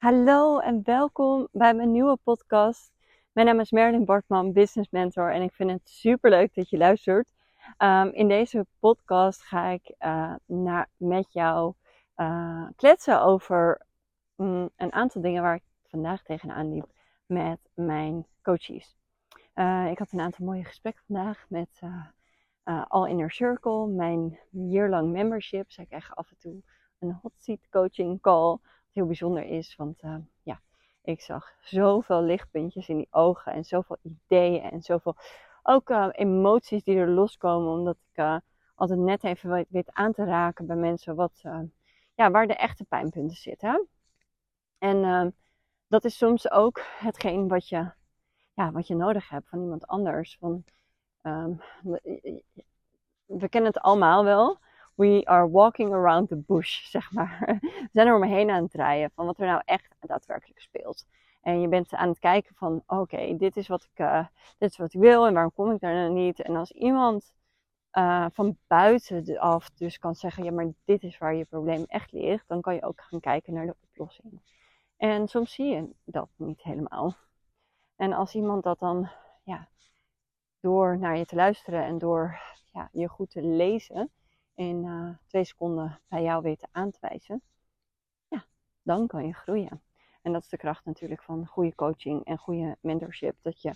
Hallo en welkom bij mijn nieuwe podcast. Mijn naam is Merlin Bartman, business mentor en ik vind het super leuk dat je luistert. Um, in deze podcast ga ik uh, naar, met jou uh, kletsen over um, een aantal dingen waar ik vandaag tegenaan liep met mijn coaches. Uh, ik had een aantal mooie gesprekken vandaag met All Inner Circle, mijn year-long membership. Zij krijgen af en toe een hot seat coaching call heel bijzonder is. Want uh, ja, ik zag zoveel lichtpuntjes in die ogen en zoveel ideeën en zoveel ook uh, emoties die er loskomen. Omdat ik uh, altijd net even weet aan te raken bij mensen wat, ja, waar de echte pijnpunten zitten. En dat is soms ook hetgeen wat je, ja, wat je nodig hebt van iemand anders. Van, um, we kennen het allemaal wel we are walking around the bush, zeg maar. We zijn er omheen aan het draaien van wat er nou echt daadwerkelijk speelt. En je bent aan het kijken van, oké, dit is wat ik, uh, dit is wat ik wil en waarom kom ik daar nou niet? En als iemand uh, van buitenaf dus kan zeggen, ja, maar dit is waar je probleem echt ligt, dan kan je ook gaan kijken naar de oplossing. En soms zie je dat niet helemaal. En als iemand dat dan, ja, door naar je te luisteren en door ja, je goed te lezen, in uh, twee seconden bij jou weten aan te wijzen, ja, dan kan je groeien. En dat is de kracht natuurlijk van goede coaching en goede mentorship. Dat je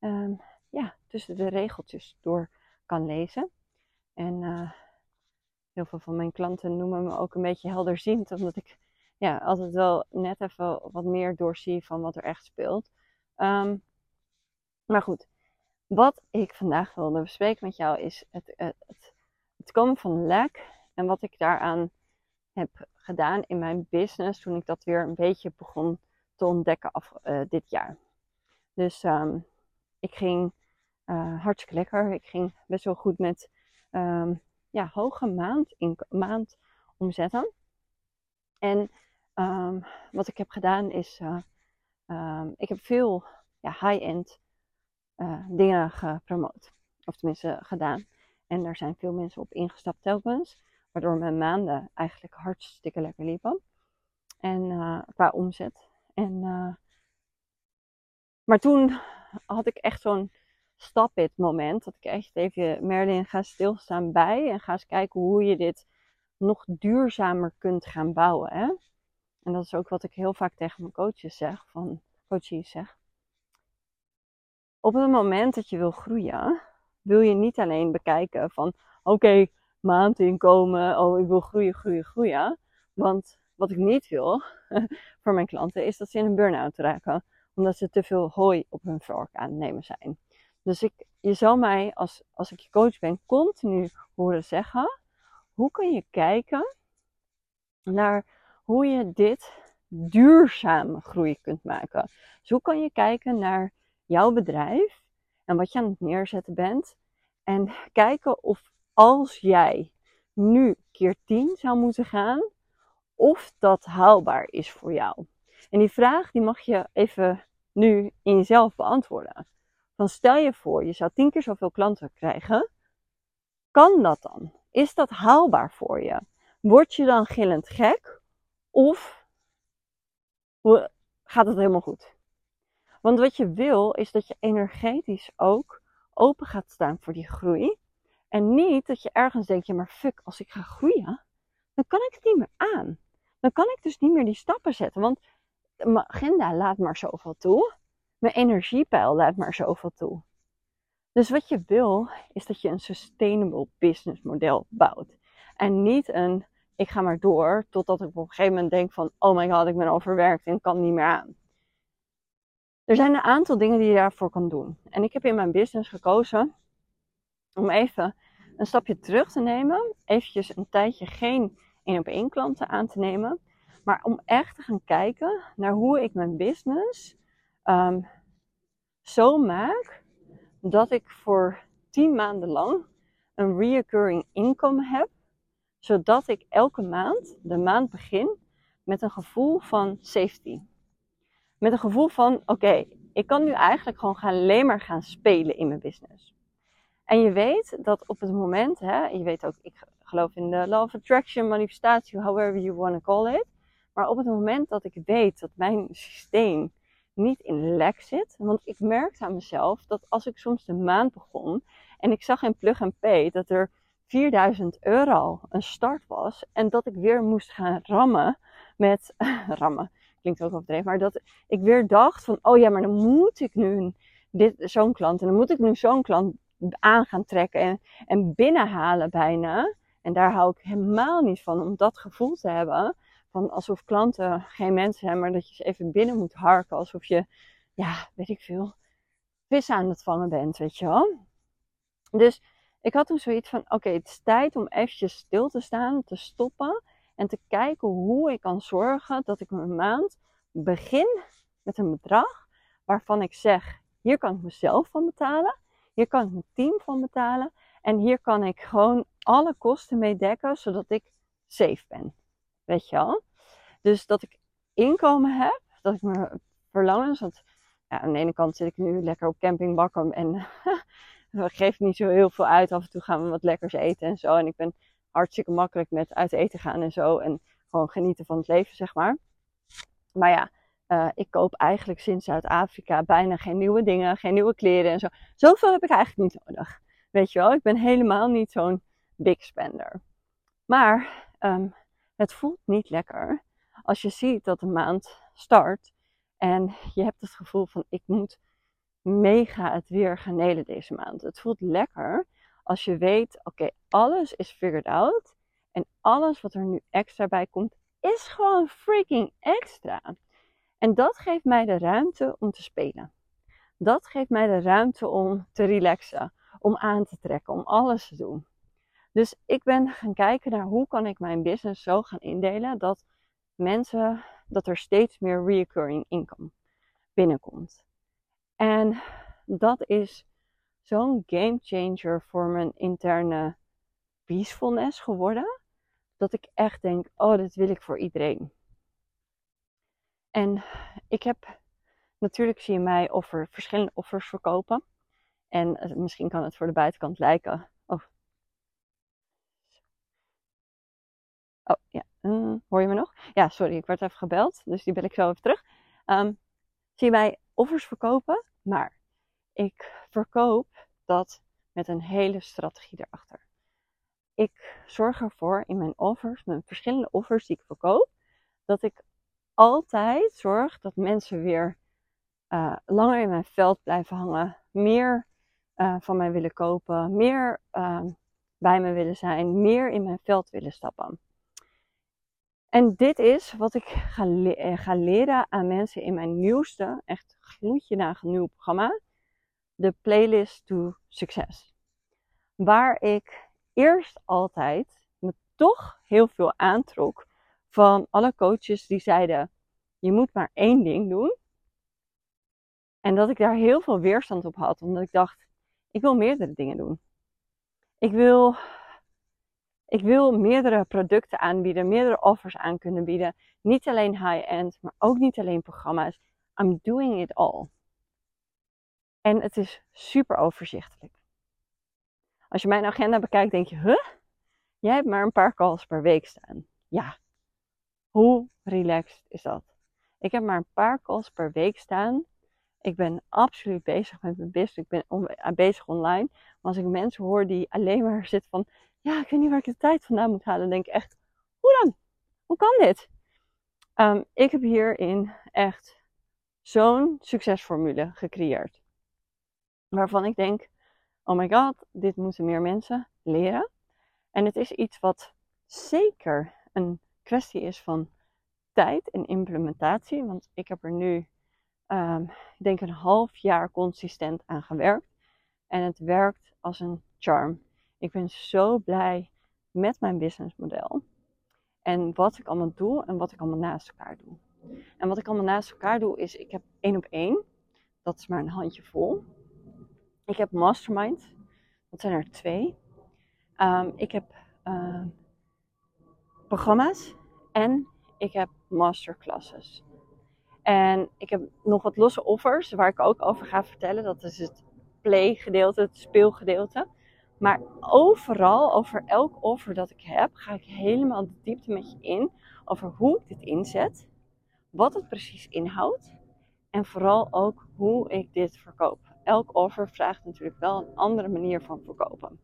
um, ja, tussen de regeltjes door kan lezen. En uh, heel veel van mijn klanten noemen me ook een beetje helderziend, omdat ik ja, altijd wel net even wat meer doorzie van wat er echt speelt. Um, maar goed, wat ik vandaag wilde bespreken met jou is het, het het komen van lek en wat ik daaraan heb gedaan in mijn business toen ik dat weer een beetje begon te ontdekken af uh, dit jaar. Dus um, ik ging uh, hartstikke lekker. Ik ging best wel goed met um, ja, hoge maand, in, maand omzetten. En um, wat ik heb gedaan is, uh, ik heb veel ja, high-end dingen gepromoot. Of tenminste gedaan. En daar zijn veel mensen op ingestapt telkens. Waardoor mijn maanden eigenlijk hartstikke lekker liepen. En uh, qua omzet. En, uh, maar toen had ik echt zo'n stap-it moment. Dat ik echt even, Merlin, ga stilstaan bij. En ga eens kijken hoe je dit nog duurzamer kunt gaan bouwen. Hè? En dat is ook wat ik heel vaak tegen mijn coaches zeg. Van, coaches zeg. Op het moment dat je wil groeien wil je niet alleen bekijken van oké, okay, maandinkomen, oh ik wil groeien, groeien, groeien. Want wat ik niet wil voor mijn klanten is dat ze in een burn-out raken. Omdat ze te veel hooi op hun vork aan het nemen zijn. Dus ik, je zou mij, als, als ik je coach ben, continu horen zeggen: hoe kun je kijken naar hoe je dit duurzame groei kunt maken? Dus hoe kan je kijken naar jouw bedrijf en wat je aan het neerzetten bent. En kijken of als jij nu keer 10 zou moeten gaan, of dat haalbaar is voor jou. En die vraag die mag je even nu in jezelf beantwoorden. Dan stel je voor, je zou 10 keer zoveel klanten krijgen. Kan dat dan? Is dat haalbaar voor je? Word je dan gillend gek? Of gaat het helemaal goed? Want wat je wil is dat je energetisch ook open gaat staan voor die groei. En niet dat je ergens denkt, ja maar fuck, als ik ga groeien, dan kan ik het niet meer aan. Dan kan ik dus niet meer die stappen zetten. Want mijn agenda laat maar zoveel toe. Mijn energiepeil laat maar zoveel toe. Dus wat je wil, is dat je een sustainable business model bouwt. En niet een, ik ga maar door, totdat ik op een gegeven moment denk van, oh my god, ik ben overwerkt en kan niet meer aan. Er zijn een aantal dingen die je daarvoor kan doen. En ik heb in mijn business gekozen om even een stapje terug te nemen. Eventjes een tijdje geen één op één klanten aan te nemen. Maar om echt te gaan kijken naar hoe ik mijn business um, zo maak dat ik voor 10 maanden lang een reoccurring income heb. Zodat ik elke maand, de maand begin, met een gevoel van safety met een gevoel van: oké, ik kan nu eigenlijk gewoon gaan, alleen maar gaan spelen in mijn business. En je weet dat op het moment, hè, je weet ook, ik geloof in de law of attraction, manifestatie, however you want to call it. Maar op het moment dat ik weet dat mijn systeem niet in lek zit. Want ik merkte aan mezelf dat als ik soms de maand begon en ik zag in Plug and Pay dat er 4000 euro een start was en dat ik weer moest gaan rammen met rammen. Klinkt ook overdreven, maar dat ik weer dacht van, oh ja, maar dan moet ik nu zo'n klant en dan moet ik nu zo'n klant aan gaan trekken en, en binnenhalen bijna. En daar hou ik helemaal niet van om dat gevoel te hebben. Van alsof klanten geen mensen zijn, maar dat je ze even binnen moet harken. Alsof je, ja, weet ik veel, vis aan het vangen bent, weet je wel. Dus ik had toen zoiets van, oké, het is tijd om eventjes stil te staan, te stoppen. En te kijken hoe ik kan zorgen dat ik mijn maand begin met een bedrag waarvan ik zeg, hier kan ik mezelf van betalen. Hier kan ik mijn team van betalen. En hier kan ik gewoon alle kosten mee dekken, zodat ik safe ben. Weet je wel? Dus dat ik inkomen heb, dat ik mijn verlangens. Want ja, aan de ene kant zit ik nu lekker op campingbakken en geeft niet zo heel veel uit. Af en toe gaan we wat lekkers eten en zo. En ik ben hartstikke makkelijk met uit eten gaan en zo. En gewoon genieten van het leven, zeg maar. Maar ja, uh, ik koop eigenlijk sinds Zuid-Afrika bijna geen nieuwe dingen, geen nieuwe kleren en zo. Zoveel heb ik eigenlijk niet nodig. Weet je wel, ik ben helemaal niet zo'n big spender. Maar um, het voelt niet lekker als je ziet dat de maand start en je hebt het gevoel van ik moet mega het weer gaan nelen deze maand. Het voelt lekker als je weet, oké, alles is figured out en alles wat er nu extra bij komt is gewoon freaking extra. En dat geeft mij de ruimte om te spelen. Dat geeft mij de ruimte om te relaxen, om aan te trekken, om alles te doen. Dus ik ben gaan kijken naar hoe kan ik mijn business zo gaan indelen dat mensen, dat er steeds meer recurring income binnenkomt. En dat is zo'n game changer voor mijn interne peacefulness geworden. Dat ik echt denk, oh, dit wil ik voor iedereen. En ik heb, natuurlijk zie je mij offer, verschillende offers verkopen. En misschien kan het voor de buitenkant lijken. Oh, oh ja, mm, hoor je me nog? Ja, sorry, ik werd even gebeld, dus die bel ik zo even terug. Um, zie je mij offers verkopen, maar ik verkoop dat met een hele strategie erachter. Ik zorg ervoor in mijn offers, mijn verschillende offers die ik verkoop, dat ik altijd zorg dat mensen weer uh, langer in mijn veld blijven hangen, meer uh, van mij willen kopen, meer uh, bij me willen zijn, meer in mijn veld willen stappen. En dit is wat ik ga, eh, ga leren aan mensen in mijn nieuwste, echt gloedje na nieuw programma, de Playlist to Success. Waar ik eerst altijd me toch heel veel aantrok van alle coaches die zeiden: je moet maar één ding doen. En dat ik daar heel veel weerstand op had, omdat ik dacht: ik wil meerdere dingen doen. Ik wil, ik wil meerdere producten aanbieden, meerdere offers aan kunnen bieden. Niet alleen high-end, maar ook niet alleen programma's. I'm doing it all. En het is super overzichtelijk. Als je mijn agenda bekijkt, denk je: huh? Jij hebt maar een paar calls per week staan. Ja, hoe relaxed is dat? Ik heb maar een paar calls per week staan. Ik ben absoluut bezig met mijn business. Ik ben on eh, bezig online. Maar als ik mensen hoor die alleen maar zitten van... Ja, ik weet niet waar ik de tijd vandaan moet halen. Dan denk ik echt, hoe dan? Hoe kan dit? Um, ik heb hierin echt zo'n succesformule gecreëerd. Waarvan ik denk, oh my god, dit moeten meer mensen leren. En het is iets wat zeker een kwestie is van tijd en implementatie. Want ik heb er nu, um, ik denk een half jaar consistent aan gewerkt. En het werkt als een charm. Ik ben zo blij met mijn businessmodel. En wat ik allemaal doe en wat ik allemaal naast elkaar doe. En wat ik allemaal naast elkaar doe is, ik heb één op één. Dat is maar een handje vol. Ik heb mastermind. Dat zijn er twee. Um, ik heb uh, programma's en ik heb masterclasses. En ik heb nog wat losse offers waar ik ook over ga vertellen. Dat is het play gedeelte, het speelgedeelte. Maar overal, over elk offer dat ik heb, ga ik helemaal de diepte met je in. over hoe ik dit inzet, wat het precies inhoudt en vooral ook hoe ik dit verkoop. Elk offer vraagt natuurlijk wel een andere manier van verkopen.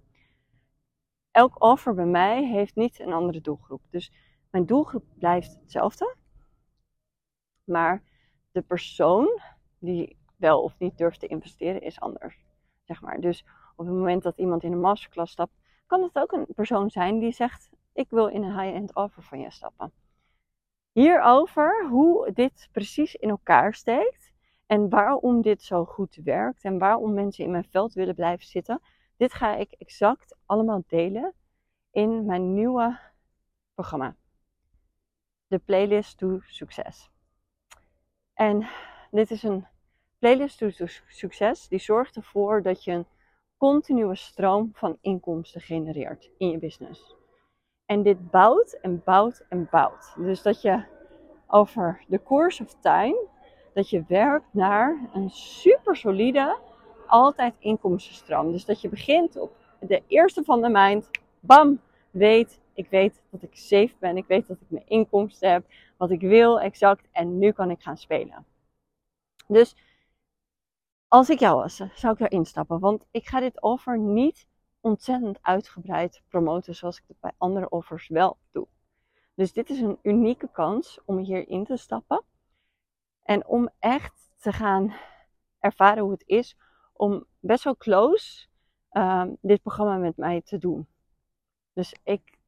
Elk offer bij mij heeft niet een andere doelgroep. Dus mijn doelgroep blijft hetzelfde. Maar de persoon die wel of niet durft te investeren is anders. Zeg maar. Dus op het moment dat iemand in een masterclass stapt, kan het ook een persoon zijn die zegt: Ik wil in een high-end offer van je stappen. Hierover hoe dit precies in elkaar steekt en waarom dit zo goed werkt en waarom mensen in mijn veld willen blijven zitten, dit ga ik exact allemaal delen in mijn nieuwe programma. De Playlist to Succes. En dit is een playlist to succes die zorgt ervoor dat je een continue stroom van inkomsten genereert in je business. En dit bouwt en bouwt en bouwt. Dus dat je over de course of time, dat je werkt naar een super solide, altijd inkomstenstroom. Dus dat je begint op de eerste van de maand, bam, weet, ik weet dat ik safe ben, ik weet dat ik mijn inkomsten heb, wat ik wil exact en nu kan ik gaan spelen. Dus als ik jou was, zou ik daar instappen. Want ik ga dit offer niet ontzettend uitgebreid promoten zoals ik het bij andere offers wel doe. Dus dit is een unieke kans om hierin te stappen. En om echt te gaan ervaren hoe het is om best wel close um, dit programma met mij te doen. Dus ik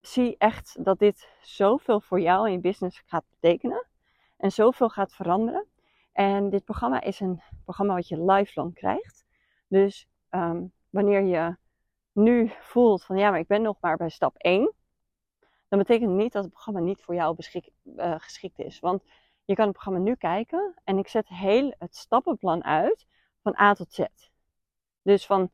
zie echt dat dit zoveel voor jou en je business gaat betekenen. En zoveel gaat veranderen. En dit programma is een programma wat je lifelong krijgt. Dus ehm, wanneer je nu voelt van ja, maar ik ben nog maar bij stap 1, dan betekent niet dat het programma niet voor jou uh, geschikt is. Want je kan het programma nu kijken en ik zet heel het stappenplan uit van A tot Z. Dus van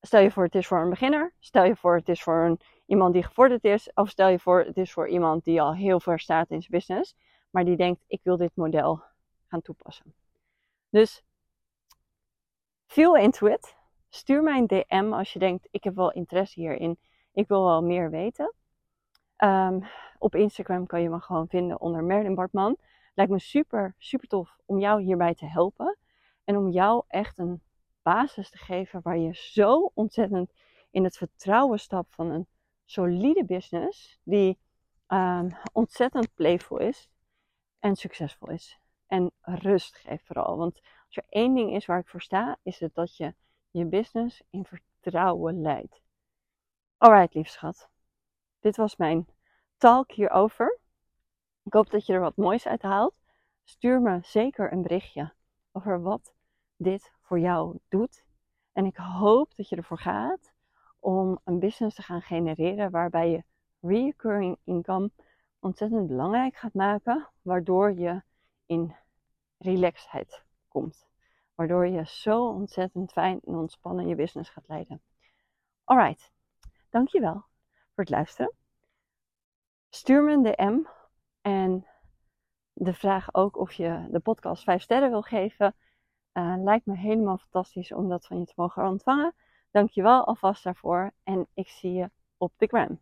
stel je voor het is voor een beginner, stel je voor het is voor een, iemand die gevorderd is, of stel je voor het is voor iemand die al heel ver staat in zijn business, maar die denkt ik wil dit model gaan toepassen. Dus feel into it. Stuur mij een DM als je denkt, ik heb wel interesse hierin. Ik wil wel meer weten. Um, op Instagram kan je me gewoon vinden onder Merlin Bartman. Lijkt me super, super tof om jou hierbij te helpen. En om jou echt een basis te geven waar je zo ontzettend in het vertrouwen stapt van een solide business. Die um, ontzettend playful is en succesvol is en rust geeft vooral. Want als er één ding is waar ik voor sta, is het dat je je business in vertrouwen leidt. Alright, lief schat. Dit was mijn talk hierover. Ik hoop dat je er wat moois uit haalt. Stuur me zeker een berichtje over wat dit voor jou doet. En ik hoop dat je ervoor gaat om een business te gaan genereren waarbij je recurring income ontzettend belangrijk gaat maken, waardoor je in relaxedheid komt. Waardoor je zo ontzettend fijn en ontspannen je business gaat leiden. Alright, dankjewel voor het luisteren. Stuur me een DM en de vraag ook of je de podcast 5 sterren wil geven. Uh, lijkt me helemaal fantastisch om dat van je te mogen ontvangen. Dankjewel alvast daarvoor en ik zie je op de gram.